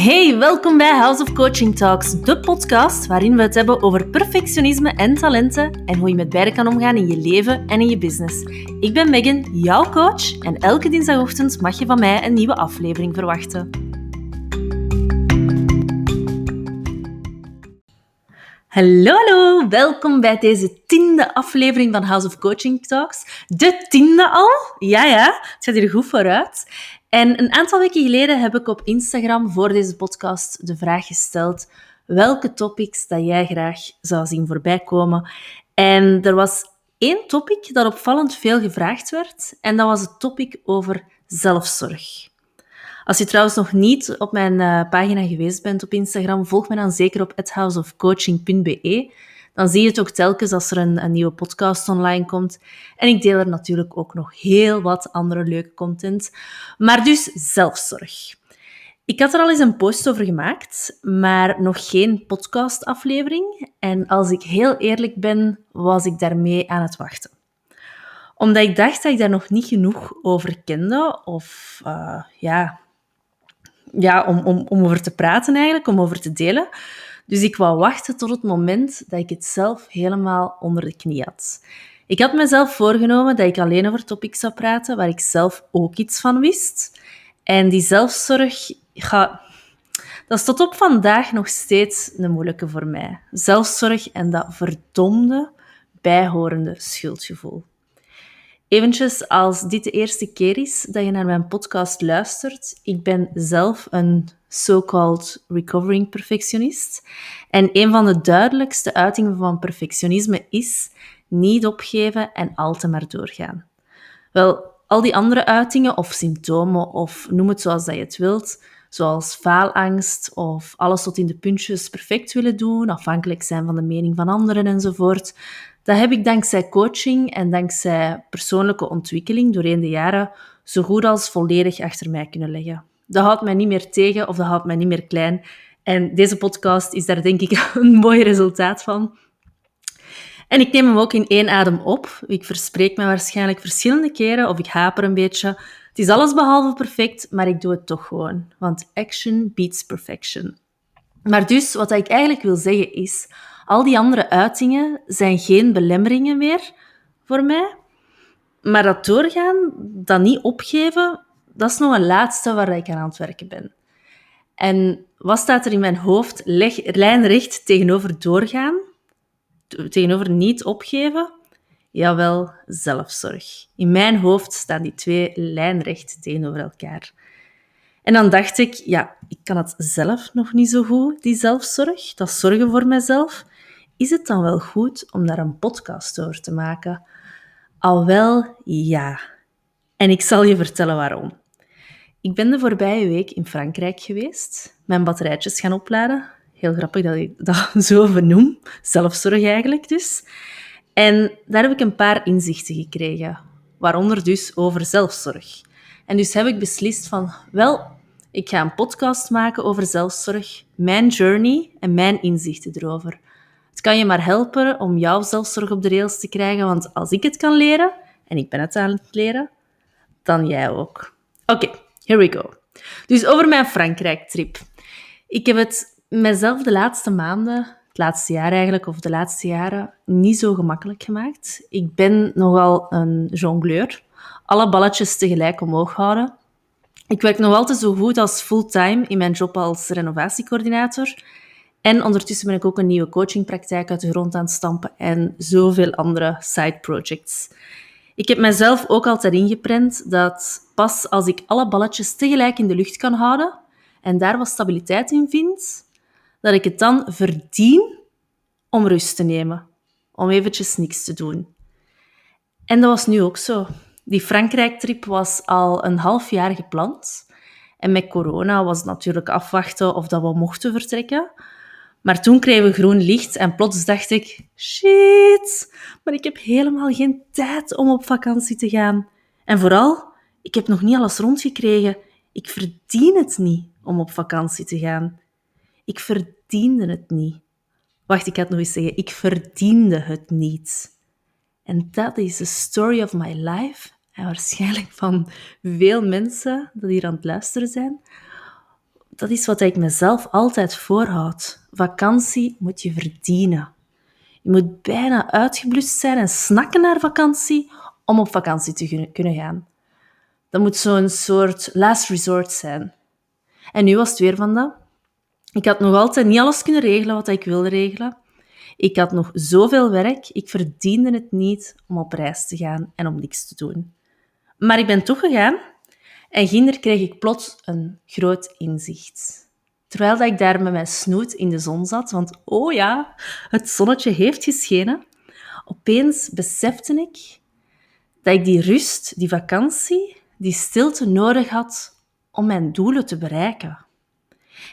Hey, welkom bij House of Coaching Talks, de podcast waarin we het hebben over perfectionisme en talenten en hoe je met beide kan omgaan in je leven en in je business. Ik ben Megan, jouw coach, en elke dinsdagochtend mag je van mij een nieuwe aflevering verwachten. Hallo, hallo, welkom bij deze tiende aflevering van House of Coaching Talks. De tiende al? Ja, ja, het gaat hier goed vooruit. En een aantal weken geleden heb ik op Instagram voor deze podcast de vraag gesteld welke topics dat jij graag zou zien voorbij komen. En er was één topic dat opvallend veel gevraagd werd, en dat was het topic over zelfzorg. Als je trouwens nog niet op mijn uh, pagina geweest bent op Instagram, volg me dan zeker op houseofcoaching.be dan zie je het ook telkens als er een, een, nieuwe podcast online komt. En ik deel er natuurlijk ook nog heel wat andere leuke content. Maar dus zelfzorg. Ik had er al eens een post over gemaakt, maar nog geen podcastaflevering. En als ik heel eerlijk ben, was ik daarmee aan het wachten. Omdat ik dacht dat ik daar nog niet genoeg over kende, of uh, ja, ja om, om, om over te praten eigenlijk, om over te delen. Dus ik wou wachten tot het moment dat ik het zelf helemaal onder de knie had. Ik had mezelf voorgenomen dat ik alleen over topics zou praten waar ik zelf ook iets van wist. En die zelfzorg, dat is tot op vandaag nog steeds een moeilijke voor mij. Zelfzorg en dat verdomde, bijhorende schuldgevoel. Eventjes als dit de eerste keer is dat je naar mijn podcast luistert. Ik ben zelf een so-called recovering perfectionist. En een van de duidelijkste uitingen van perfectionisme is niet opgeven en altijd maar doorgaan. Wel, al die andere uitingen of symptomen, of noem het zoals dat je het wilt, zoals faalangst of alles tot in de puntjes perfect willen doen, afhankelijk zijn van de mening van anderen enzovoort, dat heb ik dankzij coaching en dankzij persoonlijke ontwikkeling doorheen de jaren zo goed als volledig achter mij kunnen leggen. Dat houdt mij niet meer tegen of dat houdt mij niet meer klein. En deze podcast is daar denk ik een mooi resultaat van. En ik neem hem ook in één adem op. Ik verspreek me waarschijnlijk verschillende keren of ik haper een beetje. Het is alles behalve perfect, maar ik doe het toch gewoon. Want action beats perfection. Maar dus, wat ik eigenlijk wil zeggen is, al die andere uitingen zijn geen belemmeringen meer voor mij. Maar dat doorgaan, dat niet opgeven, dat is nog een laatste waar ik aan het werken ben. En wat staat er in mijn hoofd leg, lijnrecht tegenover doorgaan? Tegenover niet opgeven? Jawel, zelfzorg. In mijn hoofd staan die twee lijnrecht tegenover elkaar. En dan dacht ik, ja, ik kan het zelf nog niet zo goed, die zelfzorg, dat zorgen voor mezelf. Is het dan wel goed om daar een podcast over te maken? Al wel, ja. En ik zal je vertellen waarom. Ik ben de voorbije week in Frankrijk geweest, mijn batterijtjes gaan opladen. Heel grappig dat ik dat zo vernoem. Zelfzorg eigenlijk dus. En daar heb ik een paar inzichten gekregen, waaronder dus over zelfzorg. En dus heb ik beslist van, wel, ik ga een podcast maken over zelfzorg, mijn journey en mijn inzichten erover. Kan je maar helpen om jouw zelfzorg op de rails te krijgen, want als ik het kan leren, en ik ben het aan het leren, dan jij ook. Oké, here we go. Dus over mijn Frankrijk-trip. Ik heb het mezelf de laatste maanden, het laatste jaar eigenlijk, of de laatste jaren, niet zo gemakkelijk gemaakt. Ik ben nogal een jongleur. Alle balletjes tegelijk omhoog houden. Ik werk nog altijd zo goed als fulltime in mijn job als renovatiecoördinator. En ondertussen ben ik ook een nieuwe coachingpraktijk uit de grond aan het stampen en zoveel andere side projects. Ik heb mezelf ook altijd ingeprent dat pas als ik alle balletjes tegelijk in de lucht kan houden en daar wat stabiliteit in vind, dat ik het dan verdien om rust te nemen. Om eventjes niks te doen. En dat was nu ook zo. Die Frankrijk-trip was al een half jaar gepland. En met corona was het natuurlijk afwachten of dat we mochten vertrekken. Maar toen kregen we groen licht en plots dacht ik: shit, maar ik heb helemaal geen tijd om op vakantie te gaan. En vooral, ik heb nog niet alles rondgekregen. Ik verdien het niet om op vakantie te gaan. Ik verdiende het niet. Wacht, ik het nog eens zeggen. Ik verdiende het niet. En dat is de story of my life. En waarschijnlijk van veel mensen die hier aan het luisteren zijn dat is wat ik mezelf altijd voorhoud. Vakantie moet je verdienen. Je moet bijna uitgeblust zijn en snakken naar vakantie om op vakantie te kunnen gaan. Dat moet zo'n soort last resort zijn. En nu was het weer van dat. Ik had nog altijd niet alles kunnen regelen wat ik wilde regelen. Ik had nog zoveel werk, ik verdiende het niet om op reis te gaan en om niks te doen. Maar ik ben toch gegaan en ginder kreeg ik plots een groot inzicht. Terwijl dat ik daar met mijn snoet in de zon zat, want oh ja, het zonnetje heeft geschenen, opeens besefte ik dat ik die rust, die vakantie, die stilte nodig had om mijn doelen te bereiken.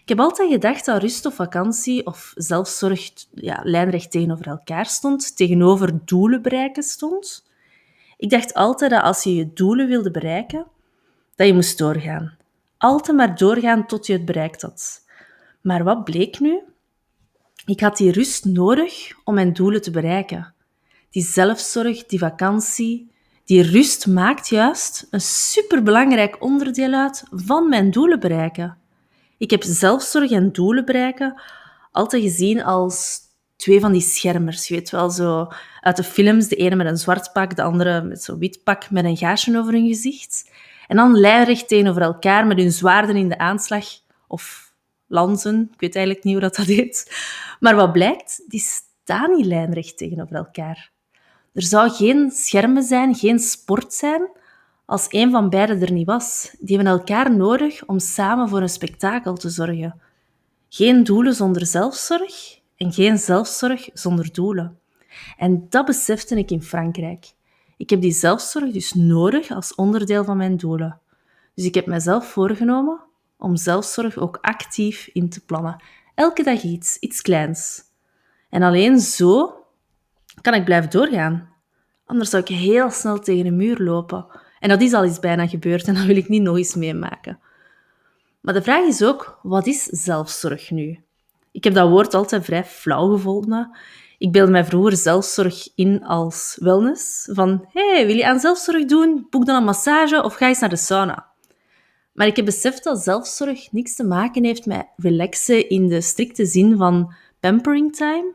Ik heb altijd gedacht dat rust of vakantie of zelfzorg ja, lijnrecht tegenover elkaar stond, tegenover doelen bereiken stond. Ik dacht altijd dat als je je doelen wilde bereiken, dat je moest doorgaan. Altijd maar doorgaan tot je het bereikt had. Maar wat bleek nu? Ik had die rust nodig om mijn doelen te bereiken. Die zelfzorg, die vakantie, die rust maakt juist een superbelangrijk onderdeel uit van mijn doelen bereiken. Ik heb zelfzorg en doelen bereiken altijd gezien als twee van die schermers. Je weet wel, zo uit de films, de ene met een zwart pak, de andere met zo'n wit pak met een gaasje over hun gezicht. En dan lijnrecht tegenover elkaar met hun zwaarden in de aanslag. Of lansen, ik weet eigenlijk niet hoe dat, dat heet. Maar wat blijkt, die staan niet lijnrecht tegenover elkaar. Er zou geen schermen zijn, geen sport zijn, als een van beiden er niet was. Die hebben elkaar nodig om samen voor een spektakel te zorgen. Geen doelen zonder zelfzorg en geen zelfzorg zonder doelen. En dat besefte ik in Frankrijk. Ik heb die zelfzorg dus nodig als onderdeel van mijn doelen. Dus ik heb mezelf voorgenomen om zelfzorg ook actief in te plannen. Elke dag iets, iets kleins. En alleen zo kan ik blijven doorgaan. Anders zou ik heel snel tegen een muur lopen. En dat is al eens bijna gebeurd en dat wil ik niet nog eens meemaken. Maar de vraag is ook, wat is zelfzorg nu? Ik heb dat woord altijd vrij flauw gevonden. Ik beelde mij vroeger zelfzorg in als wellness. Van, hey, wil je aan zelfzorg doen? Boek dan een massage of ga eens naar de sauna. Maar ik heb beseft dat zelfzorg niks te maken heeft met relaxen in de strikte zin van pampering time.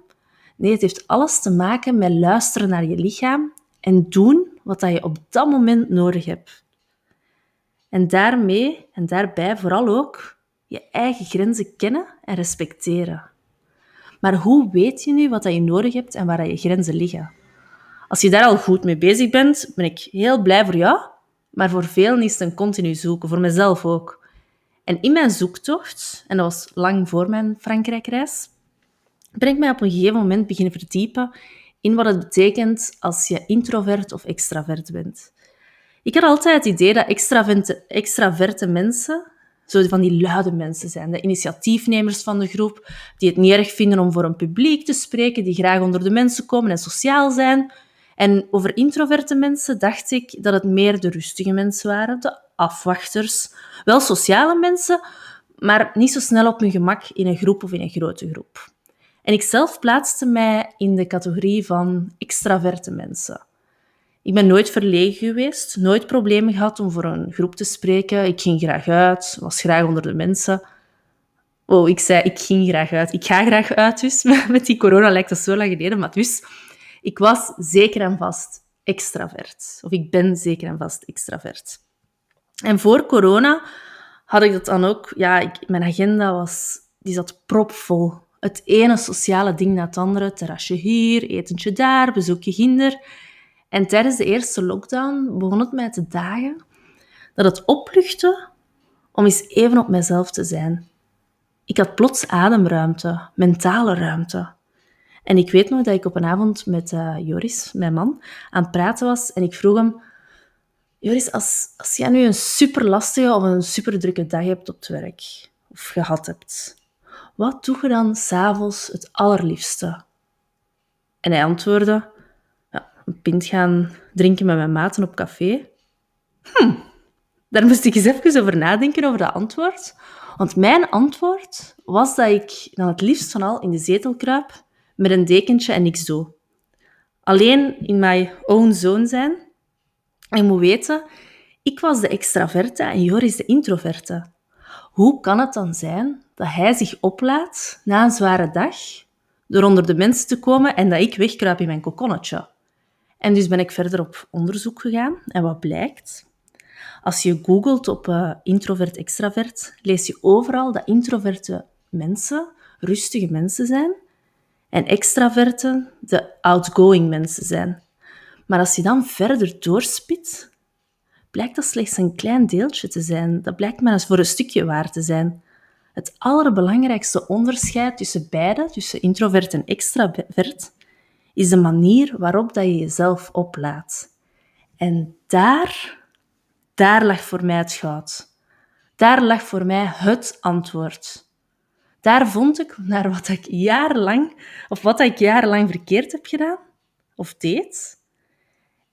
Nee, het heeft alles te maken met luisteren naar je lichaam en doen wat je op dat moment nodig hebt. En daarmee en daarbij vooral ook je eigen grenzen kennen en respecteren. Maar hoe weet je nu wat je nodig hebt en waar je grenzen liggen? Als je daar al goed mee bezig bent, ben ik heel blij voor jou, maar voor velen is het een continu zoeken, voor mezelf ook. En in mijn zoektocht, en dat was lang voor mijn Frankrijkreis, ben ik mij op een gegeven moment beginnen verdiepen in wat het betekent als je introvert of extravert bent. Ik had altijd het idee dat extraverte mensen zo van die luide mensen zijn, de initiatiefnemers van de groep, die het niet erg vinden om voor een publiek te spreken, die graag onder de mensen komen en sociaal zijn. En over introverte mensen dacht ik dat het meer de rustige mensen waren, de afwachters. Wel sociale mensen, maar niet zo snel op hun gemak in een groep of in een grote groep. En ik zelf plaatste mij in de categorie van extraverte mensen. Ik ben nooit verlegen geweest, nooit problemen gehad om voor een groep te spreken. Ik ging graag uit, was graag onder de mensen. Oh, ik zei, ik ging graag uit. Ik ga graag uit dus. Met die corona lijkt dat zo lang geleden, maar dus... Ik was zeker en vast extravert. Of ik ben zeker en vast extravert. En voor corona had ik dat dan ook... Ja, ik, mijn agenda was... Die zat propvol het ene sociale ding na het andere. Terrasje hier, etentje daar, bezoekje ginder. En tijdens de eerste lockdown begon het mij te dagen dat het opluchtte om eens even op mezelf te zijn. Ik had plots ademruimte, mentale ruimte. En ik weet nog dat ik op een avond met uh, Joris, mijn man, aan het praten was en ik vroeg hem: Joris, als, als jij nu een super lastige of een super drukke dag hebt op het werk, of gehad hebt, wat doe je dan s'avonds het allerliefste? En hij antwoordde, een pint gaan drinken met mijn maten op café. Hm, daar moest ik eens even over nadenken, over dat antwoord. Want mijn antwoord was dat ik dan het liefst van al in de zetel kruip met een dekentje en niks doe. Alleen in my own zone zijn. En moet weten, ik was de extraverte en Joris de introverte. Hoe kan het dan zijn dat hij zich oplaat na een zware dag door onder de mensen te komen en dat ik wegkruip in mijn kokonnetje? En dus ben ik verder op onderzoek gegaan. En wat blijkt? Als je googelt op uh, introvert-extravert, lees je overal dat introverte mensen rustige mensen zijn en extraverten de outgoing mensen zijn. Maar als je dan verder doorspit, blijkt dat slechts een klein deeltje te zijn. Dat blijkt maar eens voor een stukje waar te zijn. Het allerbelangrijkste onderscheid tussen beide, tussen introvert en extravert, is de manier waarop dat je jezelf oplaat. En daar, daar lag voor mij het goud. Daar lag voor mij het antwoord. Daar vond ik, naar wat ik jarenlang, of wat ik jarenlang verkeerd heb gedaan, of deed,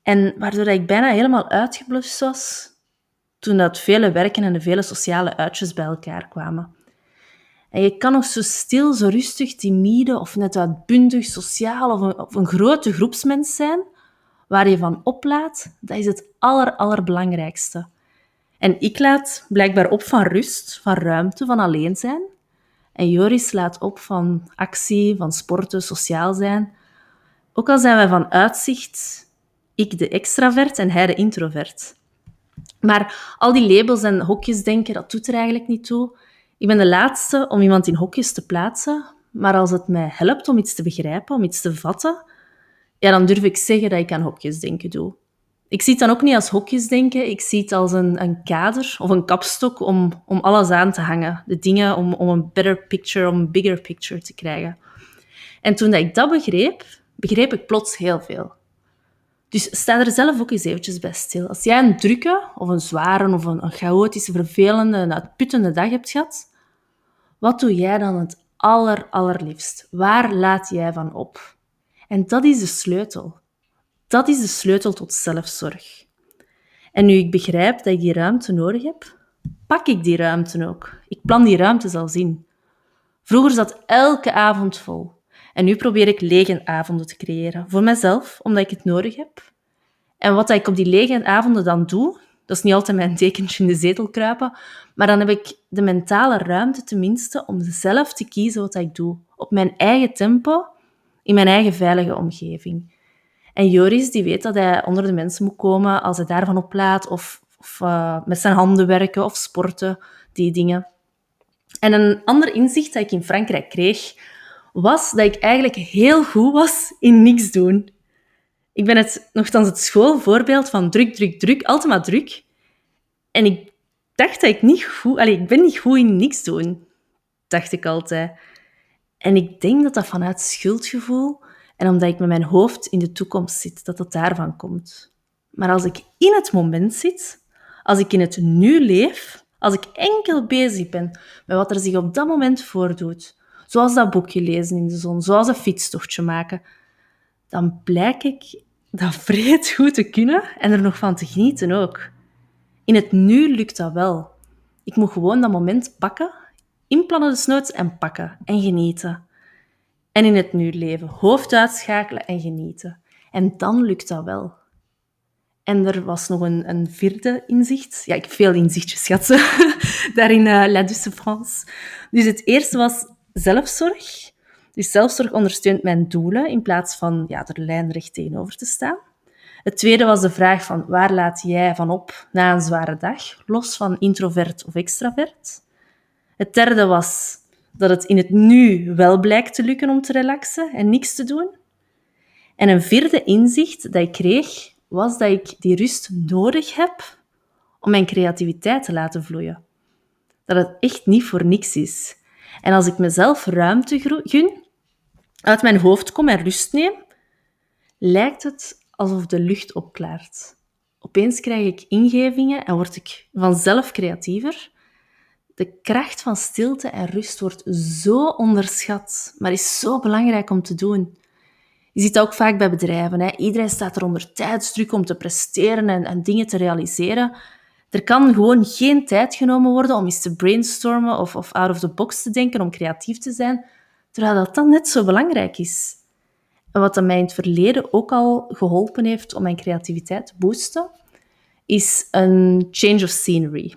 en waardoor ik bijna helemaal uitgeblust was toen dat vele werken en de vele sociale uitjes bij elkaar kwamen. En je kan nog zo stil, zo rustig, timide of net uitbundig, sociaal of een, grote groepsmens zijn, waar je van oplaat, dat is het aller, allerbelangrijkste. En ik laat blijkbaar op van rust, van ruimte, van alleen zijn. En Joris laat op van actie, van sporten, sociaal zijn. Ook al zijn wij van uitzicht ik de extravert en hij de introvert. Maar al die labels en hokjes denken, dat doet er eigenlijk niet toe. Ik ben de laatste om iemand in hokjes te plaatsen, maar als het mij helpt om iets te begrijpen, om iets te vatten, ja, dan durf ik zeggen dat ik aan hokjes denken doe. Ik zie het dan ook niet als hokjes denken, ik zie het als een, een kader of een kapstok om, om alles aan te hangen. De dingen om, om een better picture, om een bigger picture te krijgen. En toen dat ik dat begreep, begreep ik plots heel veel. Dus sta er zelf ook eens eventjes bij stil. Als jij een drukke, of een zware, of een, chaotische, vervelende, een uitputtende dag hebt gehad, wat doe jij dan het aller, allerliefst? Waar laat jij van op? En dat is de sleutel. Dat is de sleutel tot zelfzorg. En nu ik begrijp dat ik die ruimte nodig heb, pak ik die ruimte ook. Ik plan die ruimte zelfs in. Vroeger zat elke avond vol. En nu probeer ik lege avonden te creëren. Voor mezelf, omdat ik het nodig heb. En wat ik op die lege avonden dan doe, dat is niet altijd mijn tekentje in de zetel kruipen, maar dan heb ik de mentale ruimte tenminste om zelf te kiezen wat ik doe. Op mijn eigen tempo, in mijn eigen veilige omgeving. En Joris die weet dat hij onder de mensen moet komen als hij daarvan oplaat of, of uh, met zijn handen werken of sporten, die dingen. En een ander inzicht dat ik in Frankrijk kreeg, was dat ik eigenlijk heel goed was in niks doen. Ik ben het, nogthans het schoolvoorbeeld van druk, druk, druk, altijd maar druk. En ik dacht dat ik niet goed... Ik ben niet goed in niks doen, dacht ik altijd. En ik denk dat dat vanuit schuldgevoel en omdat ik met mijn hoofd in de toekomst zit, dat het daarvan komt. Maar als ik in het moment zit, als ik in het nu leef, als ik enkel bezig ben met wat er zich op dat moment voordoet, zoals dat boekje lezen in de zon, zoals een fietstochtje maken, dan blijk ik dat vreed goed te kunnen en er nog van te genieten ook. In het nu lukt dat wel. Ik moet gewoon dat moment pakken, inplannen de snoots en pakken en genieten. En in het nu leven, hoofd uitschakelen en genieten. En dan lukt dat wel. En er was nog een, een vierde inzicht. Ja, ik heb veel inzichtjes schatsen, daar in uh, La Douce France. Dus het eerste was zelfzorg. Dus zelfzorg ondersteunt mijn doelen in plaats van ja, er lijnrecht tegenover te staan. Het tweede was de vraag van waar laat jij van op na een zware dag, los van introvert of extravert. Het derde was dat het in het nu wel blijkt te lukken om te relaxen en niks te doen. En een vierde inzicht dat ik kreeg, was dat ik die rust nodig heb om mijn creativiteit te laten vloeien. Dat het echt niet voor niks is. En als ik mezelf ruimte gun, uit mijn hoofd kom en rust neem, lijkt het alsof de lucht opklaart. Opeens krijg ik ingevingen en word ik vanzelf creatiever. De kracht van stilte en rust wordt zo onderschat, maar is zo belangrijk om te doen. Je ziet dat ook vaak bij bedrijven. Hè. Iedereen staat er onder tijdsdruk om te presteren en, en dingen te realiseren. Er kan gewoon geen tijd genomen worden om eens te brainstormen of, of out of the box te denken, om creatief te zijn, terwijl dat dan net zo belangrijk is. En wat mij in het verleden ook al geholpen heeft om mijn creativiteit te boosten, is een change of scenery.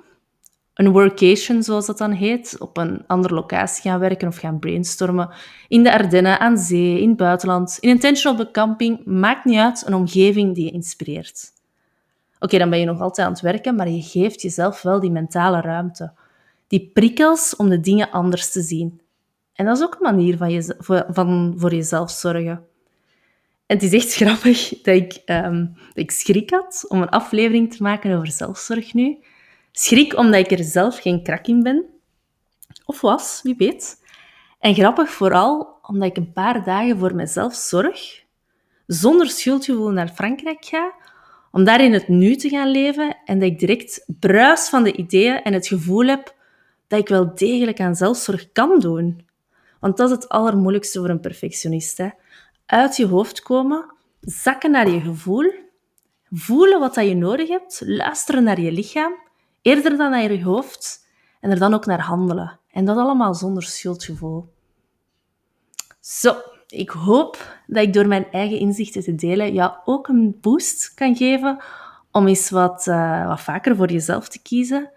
een workation, zoals dat dan heet, op een andere locatie gaan werken of gaan brainstormen. In de Ardennen, aan zee, in het buitenland, in de camping. Maakt niet uit, een omgeving die je inspireert. Oké, dan ben je nog altijd aan het werken, maar je geeft jezelf wel die mentale ruimte. Die prikkels om de dingen anders te zien. En dat is ook een manier van, je, van voor jezelf zorgen. En het is echt grappig dat ik, um, dat ik schrik had om een aflevering te maken over zelfzorg nu. Schrik omdat ik er zelf geen krak in ben. Of was, wie weet. En grappig vooral omdat ik een paar dagen voor mezelf zorg, zonder schuldgevoel naar Frankrijk ga, om daar in het nu te gaan leven en dat ik direct bruis van de ideeën en het gevoel heb dat ik wel degelijk aan zelfzorg kan doen. Want dat is het allermoeilijkste voor een perfectionist. Hè? Uit je hoofd komen, zakken naar je gevoel, voelen wat dat je nodig hebt, luisteren naar je lichaam, eerder dan naar je hoofd en er dan ook naar handelen. En dat allemaal zonder schuldgevoel. Zo, ik hoop dat ik door mijn eigen inzichten te delen jou ook een boost kan geven om eens wat, uh, wat vaker voor jezelf te kiezen.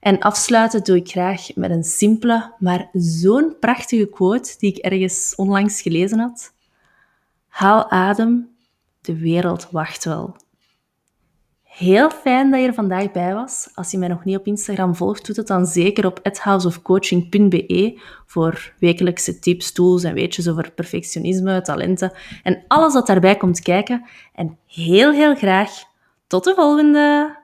En afsluiten doe ik graag met een simpele, maar zo'n prachtige quote die ik ergens onlangs gelezen had. Haal adem, de wereld wacht wel. Heel fijn dat je er vandaag bij was. Als je mij nog niet op Instagram volgt, doe het dan zeker op houseofcoaching.be voor wekelijkse tips, tools en weetjes over perfectionisme, talenten en alles wat daarbij komt kijken. En heel, heel graag tot de volgende!